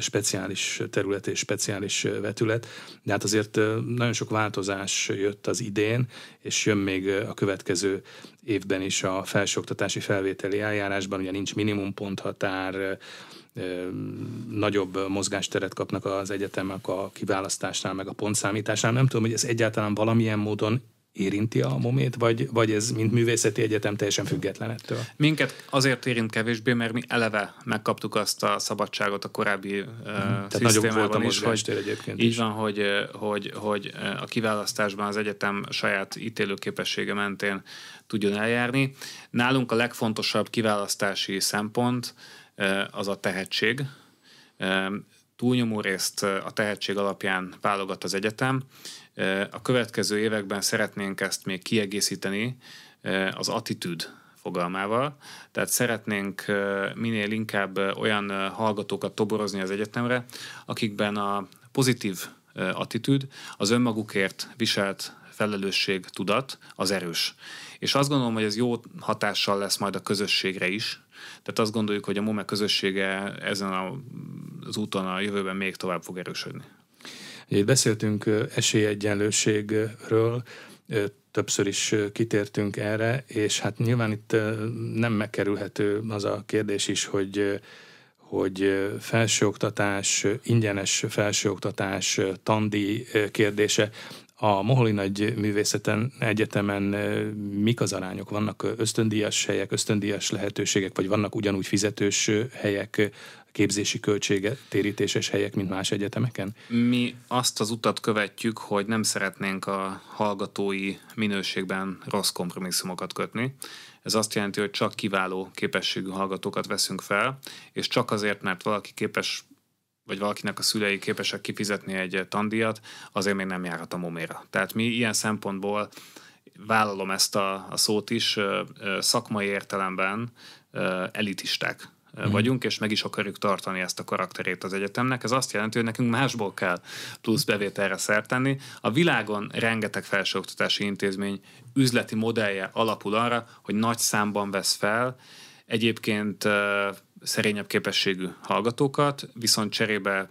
speciális terület és speciális vetület, de hát azért nagyon sok változás jött az idén, és jön még a következő évben is a felsőoktatási felvételi eljárásban, ugye nincs minimumponthatár, nagyobb mozgásteret kapnak az egyetemek a kiválasztásnál, meg a pontszámításnál. Nem tudom, hogy ez egyáltalán valamilyen módon érinti a momét, vagy, vagy ez, mint művészeti egyetem, teljesen független ettől? Minket azért érint kevésbé, mert mi eleve megkaptuk azt a szabadságot a korábbi hmm. Tehát nagyobb volt a is, hogy, egyébként Így is. van, hogy, hogy, hogy a kiválasztásban az egyetem saját ítélőképessége mentén tudjon eljárni. Nálunk a legfontosabb kiválasztási szempont az a tehetség. Túlnyomó részt a tehetség alapján válogat az egyetem. A következő években szeretnénk ezt még kiegészíteni az attitűd fogalmával. Tehát szeretnénk minél inkább olyan hallgatókat toborozni az egyetemre, akikben a pozitív attitűd, az önmagukért viselt felelősség, tudat az erős. És azt gondolom, hogy ez jó hatással lesz majd a közösségre is. Tehát azt gondoljuk, hogy a MOME közössége ezen az úton a jövőben még tovább fog erősödni. Itt beszéltünk esélyegyenlőségről, többször is kitértünk erre, és hát nyilván itt nem megkerülhető az a kérdés is, hogy hogy felsőoktatás, ingyenes felsőoktatás, tandi kérdése. A Moholi Nagy Művészeten Egyetemen mik az arányok? Vannak ösztöndíjas helyek, ösztöndíjas lehetőségek, vagy vannak ugyanúgy fizetős helyek, képzési költsége térítéses helyek, mint más egyetemeken? Mi azt az utat követjük, hogy nem szeretnénk a hallgatói minőségben rossz kompromisszumokat kötni. Ez azt jelenti, hogy csak kiváló képességű hallgatókat veszünk fel, és csak azért, mert valaki képes vagy valakinek a szülei képesek kifizetni egy tandíjat, azért még nem járhat a moméra. Tehát mi ilyen szempontból vállalom ezt a, a szót is, szakmai értelemben elitisták mm. vagyunk, és meg is akarjuk tartani ezt a karakterét az egyetemnek. Ez azt jelenti, hogy nekünk másból kell plusz bevételre szert tenni. A világon rengeteg felsőoktatási intézmény üzleti modellje alapul arra, hogy nagy számban vesz fel egyébként szerényebb képességű hallgatókat, viszont cserébe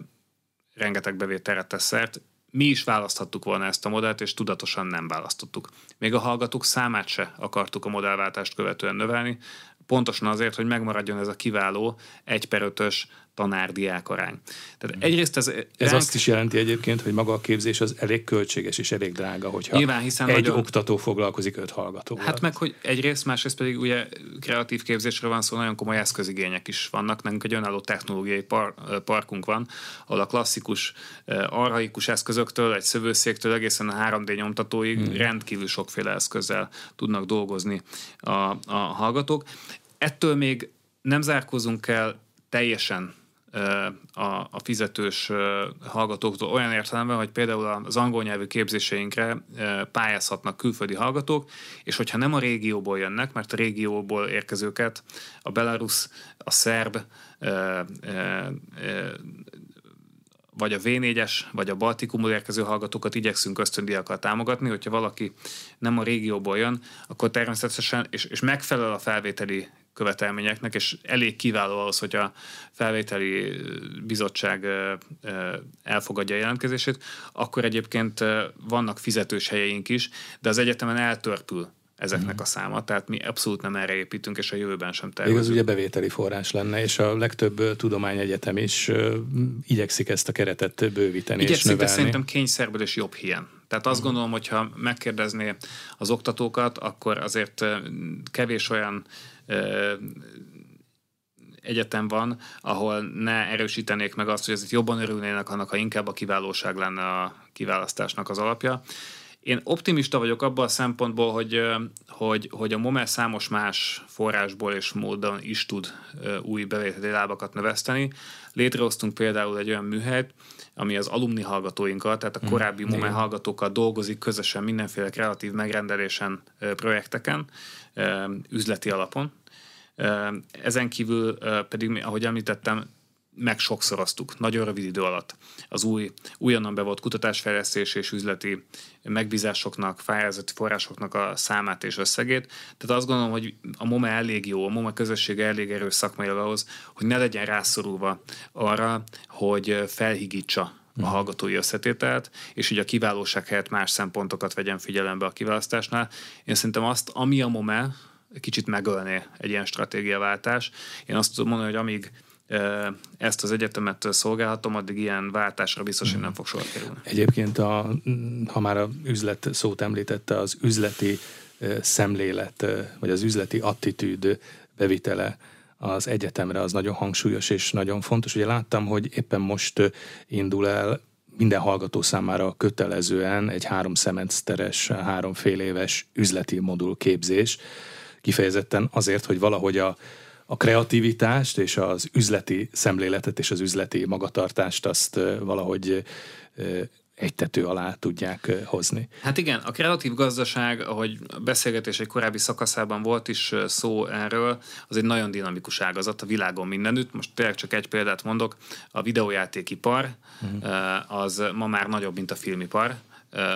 rengeteg bevételre tesz szert, mi is választhattuk volna ezt a modellt, és tudatosan nem választottuk. Még a hallgatók számát se akartuk a modellváltást követően növelni, pontosan azért, hogy megmaradjon ez a kiváló 1 per 5-ös tanár-diák arány. Tehát hmm. egyrészt ez... Ez ránk... azt is jelenti egyébként, hogy maga a képzés az elég költséges és elég drága, hogyha Nyilván, hiszen egy nagyon... oktató foglalkozik öt hallgatóval. Hát meg, hogy egyrészt, másrészt pedig ugye kreatív képzésről van szó, nagyon komoly eszközigények is vannak. Nekünk egy önálló technológiai par, parkunk van, ahol a klasszikus, arhaikus eszközöktől, egy szövőszéktől egészen a 3D nyomtatóig hmm. rendkívül sokféle eszközzel tudnak dolgozni a, a hallgatók. Ettől még nem zárkozunk el teljesen a, a fizetős hallgatóktól olyan értelemben, hogy például az angol nyelvű képzéseinkre pályázhatnak külföldi hallgatók, és hogyha nem a régióból jönnek, mert a régióból érkezőket a belarus, a szerb, vagy a V4-es, vagy a Baltikumból érkező hallgatókat igyekszünk ösztöndiakkal támogatni, hogyha valaki nem a régióból jön, akkor természetesen, és, és megfelel a felvételi követelményeknek, és elég kiváló ahhoz, hogy a felvételi bizottság elfogadja a jelentkezését, akkor egyébként vannak fizetős helyeink is, de az egyetemen eltörpül ezeknek mm. a száma, tehát mi abszolút nem erre építünk, és a jövőben sem tervezünk. Ez ugye bevételi forrás lenne, és a legtöbb tudományegyetem is igyekszik ezt a keretet bővíteni igyekszik, és növelni. de szerintem kényszerből és jobb hiány. Tehát azt mm. gondolom, hogyha megkérdezné az oktatókat, akkor azért kevés olyan egyetem van, ahol ne erősítenék meg azt, hogy ezért jobban örülnének annak, ha inkább a kiválóság lenne a kiválasztásnak az alapja. Én optimista vagyok abban a szempontból, hogy, hogy, hogy a MOME számos más forrásból és módon is tud új bevételi lábakat növeszteni. Létrehoztunk például egy olyan műhelyt, ami az alumni hallgatóinkat, tehát a hmm, korábbi mm, MOME hallgatókkal dolgozik közösen mindenféle kreatív megrendelésen, projekteken, üzleti alapon, Ezen kívül pedig, ahogy említettem, meg sokszoroztuk nagyon rövid idő alatt az új, újonnan bevott kutatásfejlesztés és üzleti megbízásoknak, pályázati forrásoknak a számát és összegét. Tehát azt gondolom, hogy a MOME elég jó, a MOME közössége elég erős szakmai ahhoz, hogy ne legyen rászorulva arra, hogy felhigítsa a mhm. hallgatói összetételt, és így a kiválóság helyett más szempontokat vegyen figyelembe a kiválasztásnál. Én szerintem azt, ami a MOME, kicsit megölné egy ilyen stratégiaváltás. Én azt tudom mondani, hogy amíg ezt az egyetemet szolgálhatom, addig ilyen váltásra biztos, hogy nem fog sor kerülni. Egyébként, a, ha már a üzlet szót említette, az üzleti szemlélet, vagy az üzleti attitűd bevitele az egyetemre az nagyon hangsúlyos és nagyon fontos. Ugye láttam, hogy éppen most indul el minden hallgató számára kötelezően egy három szemeszteres, három fél éves üzleti modul képzés, kifejezetten azért, hogy valahogy a a kreativitást és az üzleti szemléletet és az üzleti magatartást azt valahogy egy tető alá tudják hozni. Hát igen, a kreatív gazdaság, ahogy beszélgetés egy korábbi szakaszában volt is szó erről, az egy nagyon dinamikus ágazat a világon mindenütt. Most tényleg csak egy példát mondok, a videójátékipar uh-huh. az ma már nagyobb, mint a filmipar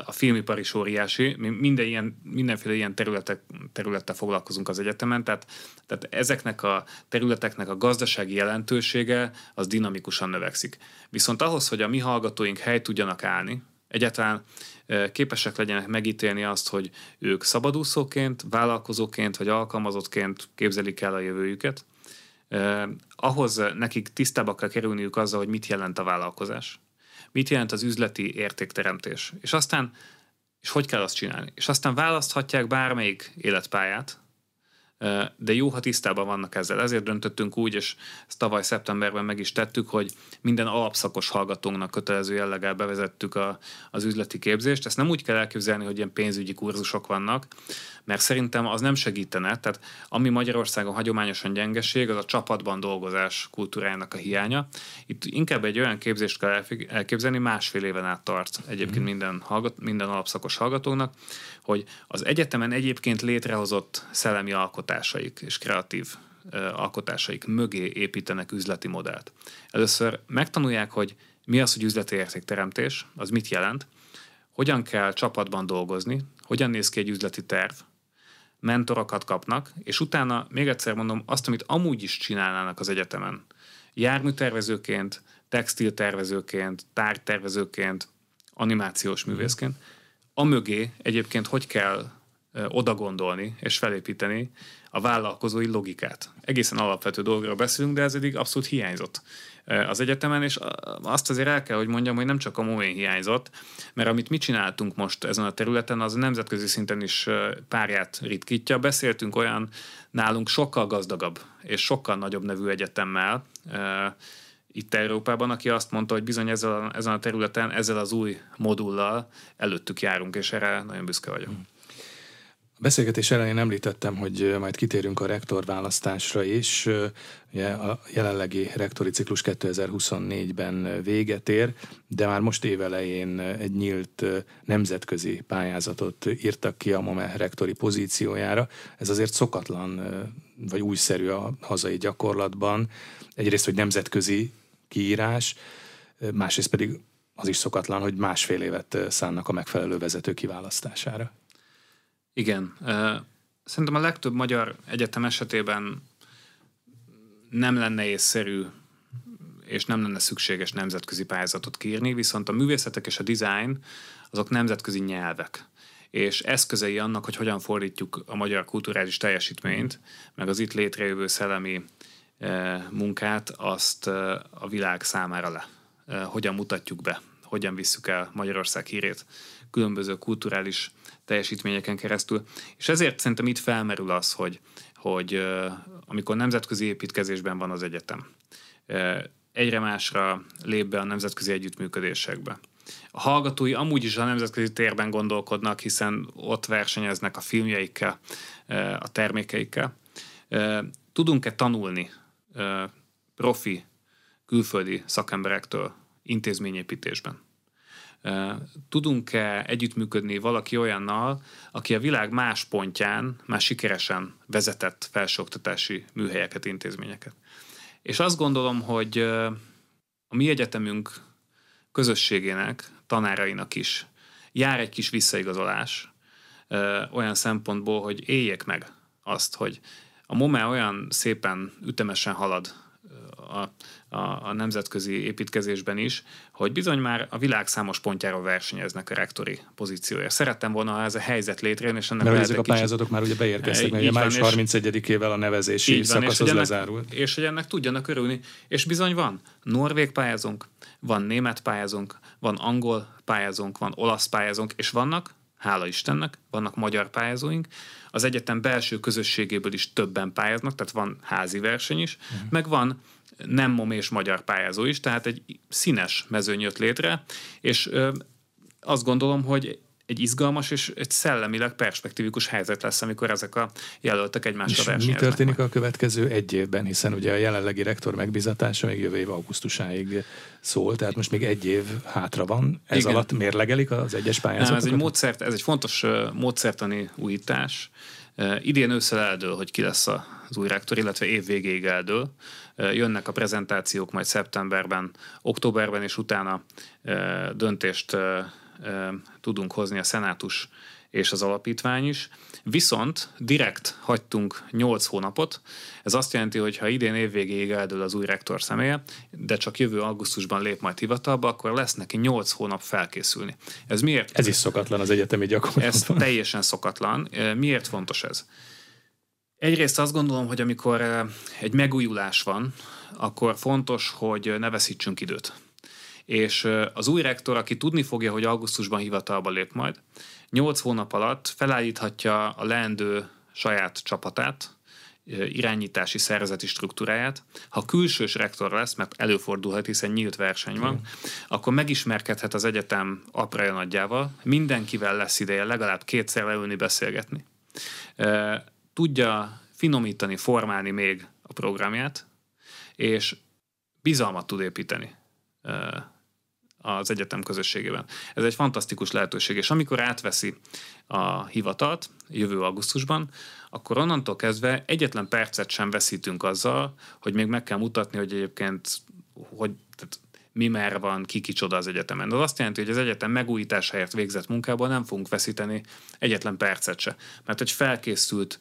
a filmipar is óriási, mi minden ilyen, mindenféle ilyen területek, területtel foglalkozunk az egyetemen, tehát, tehát ezeknek a területeknek a gazdasági jelentősége az dinamikusan növekszik. Viszont ahhoz, hogy a mi hallgatóink hely tudjanak állni, egyáltalán képesek legyenek megítélni azt, hogy ők szabadúszóként, vállalkozóként vagy alkalmazottként képzelik el a jövőjüket, ahhoz nekik tisztábbak kell kerülniük azzal, hogy mit jelent a vállalkozás mit jelent az üzleti értékteremtés. És aztán, és hogy kell azt csinálni. És aztán választhatják bármelyik életpályát, de jó, ha tisztában vannak ezzel. Ezért döntöttünk úgy, és ezt tavaly szeptemberben meg is tettük, hogy minden alapszakos hallgatónknak kötelező jelleggel bevezettük a, az üzleti képzést. Ezt nem úgy kell elképzelni, hogy ilyen pénzügyi kurzusok vannak, mert szerintem az nem segítene. Tehát ami Magyarországon hagyományosan gyengeség, az a csapatban dolgozás kultúrájának a hiánya. Itt inkább egy olyan képzést kell elképzelni, másfél éven át tart egyébként mhm. minden, hallgat, minden alapszakos hallgatónak, hogy az egyetemen egyébként létrehozott szellemi alkotásaik és kreatív alkotásaik mögé építenek üzleti modellt. Először megtanulják, hogy mi az, hogy üzleti értékteremtés, az mit jelent, hogyan kell csapatban dolgozni, hogyan néz ki egy üzleti terv, mentorokat kapnak, és utána, még egyszer mondom, azt, amit amúgy is csinálnának az egyetemen, járműtervezőként, textiltervezőként, tárgytervezőként, animációs művészként, amögé egyébként hogy kell oda gondolni és felépíteni a vállalkozói logikát. Egészen alapvető dolgokról beszélünk, de ez eddig abszolút hiányzott az egyetemen, és azt azért el kell, hogy mondjam, hogy nem csak a momén hiányzott, mert amit mi csináltunk most ezen a területen, az nemzetközi szinten is párját ritkítja. Beszéltünk olyan nálunk sokkal gazdagabb és sokkal nagyobb nevű egyetemmel, itt Európában, aki azt mondta, hogy bizony ezzel a, ezen a területen, ezzel az új modullal előttük járunk, és erre nagyon büszke vagyok. Hmm beszélgetés elején említettem, hogy majd kitérünk a rektor választásra is. Ugye a jelenlegi rektori ciklus 2024-ben véget ér, de már most évelején egy nyílt nemzetközi pályázatot írtak ki a MOME rektori pozíciójára. Ez azért szokatlan, vagy újszerű a hazai gyakorlatban. Egyrészt, hogy nemzetközi kiírás, másrészt pedig az is szokatlan, hogy másfél évet szánnak a megfelelő vezető kiválasztására. Igen. Szerintem a legtöbb magyar egyetem esetében nem lenne észszerű és nem lenne szükséges nemzetközi pályázatot kiírni, viszont a művészetek és a design azok nemzetközi nyelvek és eszközei annak, hogy hogyan fordítjuk a magyar kulturális teljesítményt, meg az itt létrejövő szellemi munkát, azt a világ számára le. Hogyan mutatjuk be, hogyan visszük el Magyarország hírét különböző kulturális teljesítményeken keresztül. És ezért szerintem itt felmerül az, hogy, hogy amikor nemzetközi építkezésben van az egyetem, egyre másra lép be a nemzetközi együttműködésekbe. A hallgatói amúgy is a nemzetközi térben gondolkodnak, hiszen ott versenyeznek a filmjeikkel, a termékeikkel. Tudunk-e tanulni profi külföldi szakemberektől intézményépítésben? Tudunk-e együttműködni valaki olyannal, aki a világ más pontján már sikeresen vezetett felsőoktatási műhelyeket, intézményeket? És azt gondolom, hogy a mi egyetemünk közösségének, tanárainak is jár egy kis visszaigazolás olyan szempontból, hogy éljék meg azt, hogy a MOME olyan szépen ütemesen halad a, a, a nemzetközi építkezésben is, hogy bizony már a világ számos pontjáról versenyeznek a rektori pozíciója. Szerettem volna, ha ez a helyzet létrejön, és ennek Mert ezek a pályázatok már ugye beérkeztek, mert ugye május 31-ével a nevezési szakasz az lezárult. És hogy ennek tudjanak örülni. És bizony van. Norvég pályázónk, van német pályázónk, van angol pályázónk, van olasz pályázónk, és vannak, hála Istennek, vannak magyar pályázóink, az egyetem belső közösségéből is többen pályáznak, tehát van házi verseny is, uh-huh. meg van nem mom és magyar pályázó is, tehát egy színes mezőny jött létre, és azt gondolom, hogy egy izgalmas és egy szellemileg perspektívikus helyzet lesz, amikor ezek a jelöltek egymásra versenyeznek. Mi történik a következő egy évben, hiszen ugye a jelenlegi rektor megbizatása még jövő év augusztusáig szól, tehát most még egy év hátra van. Ez Igen. alatt mérlegelik az egyes pályázatokat? Nem, ez egy, módszert, ez egy fontos módszertani újítás. Idén ősszel eldől, hogy ki lesz az új rektor, illetve év végéig eldől. Jönnek a prezentációk majd szeptemberben, októberben, és utána döntést tudunk hozni a szenátus és az alapítvány is. Viszont direkt hagytunk 8 hónapot. Ez azt jelenti, hogy ha idén évvégéig eldől az új rektor személye, de csak jövő augusztusban lép majd hivatalba, akkor lesz neki 8 hónap felkészülni. Ez miért? Ez is szokatlan az egyetemi gyakorlatban. Ez teljesen szokatlan. Miért fontos ez? Egyrészt azt gondolom, hogy amikor egy megújulás van, akkor fontos, hogy ne veszítsünk időt és az új rektor, aki tudni fogja, hogy augusztusban hivatalba lép majd, nyolc hónap alatt felállíthatja a leendő saját csapatát, irányítási szervezeti struktúráját. Ha külsős rektor lesz, mert előfordulhat, hiszen nyílt verseny van, mm. akkor megismerkedhet az egyetem apraja nagyjával, mindenkivel lesz ideje legalább kétszer leülni, beszélgetni. Tudja finomítani, formálni még a programját, és bizalmat tud építeni az egyetem közösségében. Ez egy fantasztikus lehetőség, és amikor átveszi a hivatalt jövő augusztusban, akkor onnantól kezdve egyetlen percet sem veszítünk azzal, hogy még meg kell mutatni, hogy egyébként hogy tehát mi merre van, ki kicsoda az egyetemen. Az azt jelenti, hogy az egyetem megújításáért végzett munkából nem fogunk veszíteni egyetlen percet se. Mert egy felkészült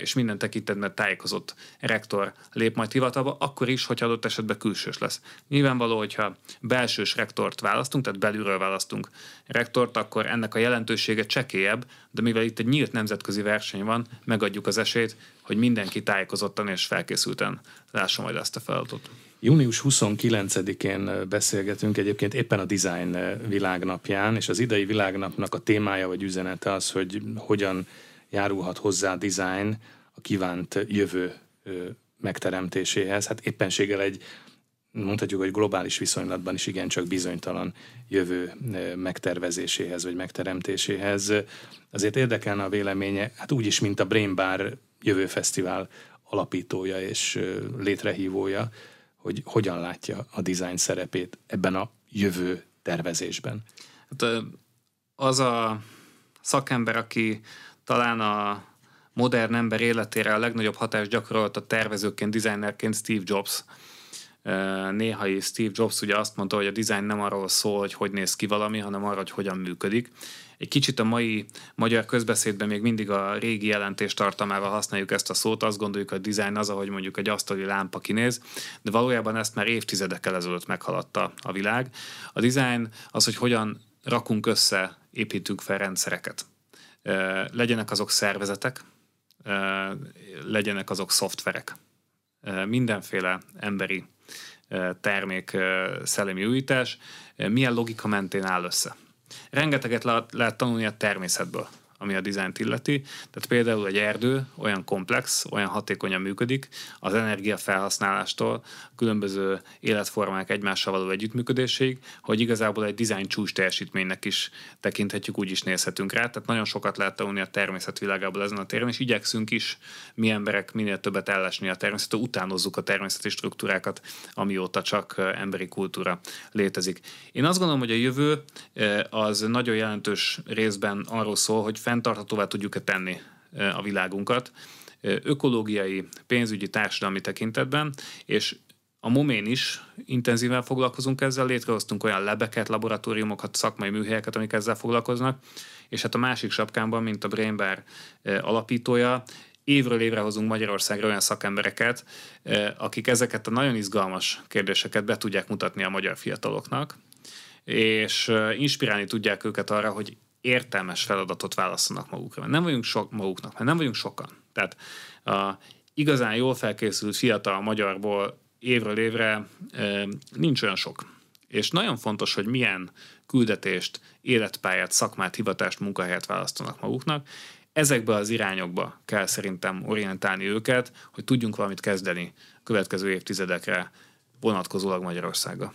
és minden tekintetben tájékozott rektor lép majd hivatalba, akkor is, hogy adott esetben külsős lesz. Nyilvánvaló, hogyha belsős rektort választunk, tehát belülről választunk rektort, akkor ennek a jelentősége csekélyebb, de mivel itt egy nyílt nemzetközi verseny van, megadjuk az esélyt, hogy mindenki tájékozottan és felkészülten lássa majd ezt a feladatot. Június 29-én beszélgetünk egyébként éppen a design világnapján, és az idei világnapnak a témája vagy üzenete az, hogy hogyan járulhat hozzá a design a kívánt jövő megteremtéséhez. Hát éppenséggel egy mondhatjuk, hogy globális viszonylatban is igencsak bizonytalan jövő megtervezéséhez vagy megteremtéséhez. Azért érdekelne a véleménye, hát úgyis, mint a Brain Bar jövő fesztivál alapítója és létrehívója, hogy hogyan látja a design szerepét ebben a jövő tervezésben? Hát, az a szakember, aki talán a modern ember életére a legnagyobb hatást gyakorolt a tervezőként, designerként Steve Jobs. Néha is Steve Jobs ugye azt mondta, hogy a design nem arról szól, hogy hogy néz ki valami, hanem arról, hogy hogyan működik. Egy kicsit a mai magyar közbeszédben még mindig a régi jelentés tartalmával használjuk ezt a szót, azt gondoljuk, a design az, ahogy mondjuk egy asztali lámpa kinéz, de valójában ezt már évtizedekkel ezelőtt meghaladta a világ. A design az, hogy hogyan rakunk össze, építünk fel rendszereket. Legyenek azok szervezetek, legyenek azok szoftverek. Mindenféle emberi termék szellemi újítás milyen logika mentén áll össze. Rengeteget lehet, tanulni a természetből, ami a dizájnt illeti. Tehát például egy erdő olyan komplex, olyan hatékonyan működik, az energiafelhasználástól különböző életformák egymással való együttműködéséig, hogy igazából egy dizájn csúcs teljesítménynek is tekinthetjük, úgy is nézhetünk rá. Tehát nagyon sokat lehet tanulni a természet világából ezen a téren, és igyekszünk is mi emberek minél többet ellesni a természetet, utánozzuk a természeti struktúrákat, amióta csak emberi kultúra létezik. Én azt gondolom, hogy a jövő az nagyon jelentős részben arról szól, hogy fenntarthatóvá tudjuk-e tenni a világunkat, ökológiai, pénzügyi, társadalmi tekintetben, és a Momén is intenzíven foglalkozunk ezzel, létrehoztunk olyan lebeket, laboratóriumokat, szakmai műhelyeket, amik ezzel foglalkoznak, és hát a másik sapkámban, mint a Brain Bar alapítója, évről évre hozunk Magyarországra olyan szakembereket, akik ezeket a nagyon izgalmas kérdéseket be tudják mutatni a magyar fiataloknak, és inspirálni tudják őket arra, hogy értelmes feladatot válasszanak magukra. Mert nem vagyunk sok maguknak, mert nem vagyunk sokan. Tehát a igazán jól felkészült fiatal magyarból évről évre e, nincs olyan sok. És nagyon fontos, hogy milyen küldetést, életpályát, szakmát, hivatást, munkahelyet választanak maguknak. Ezekbe az irányokba kell szerintem orientálni őket, hogy tudjunk valamit kezdeni következő évtizedekre vonatkozólag Magyarországa.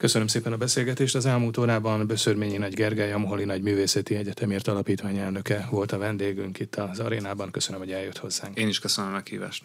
Köszönöm szépen a beszélgetést. Az elmúlt órában Böszörményi Nagy Gergely, a Moholi Nagy Művészeti Egyetemért Alapítvány elnöke volt a vendégünk itt az arénában. Köszönöm, hogy eljött hozzánk. Én is köszönöm a meghívást.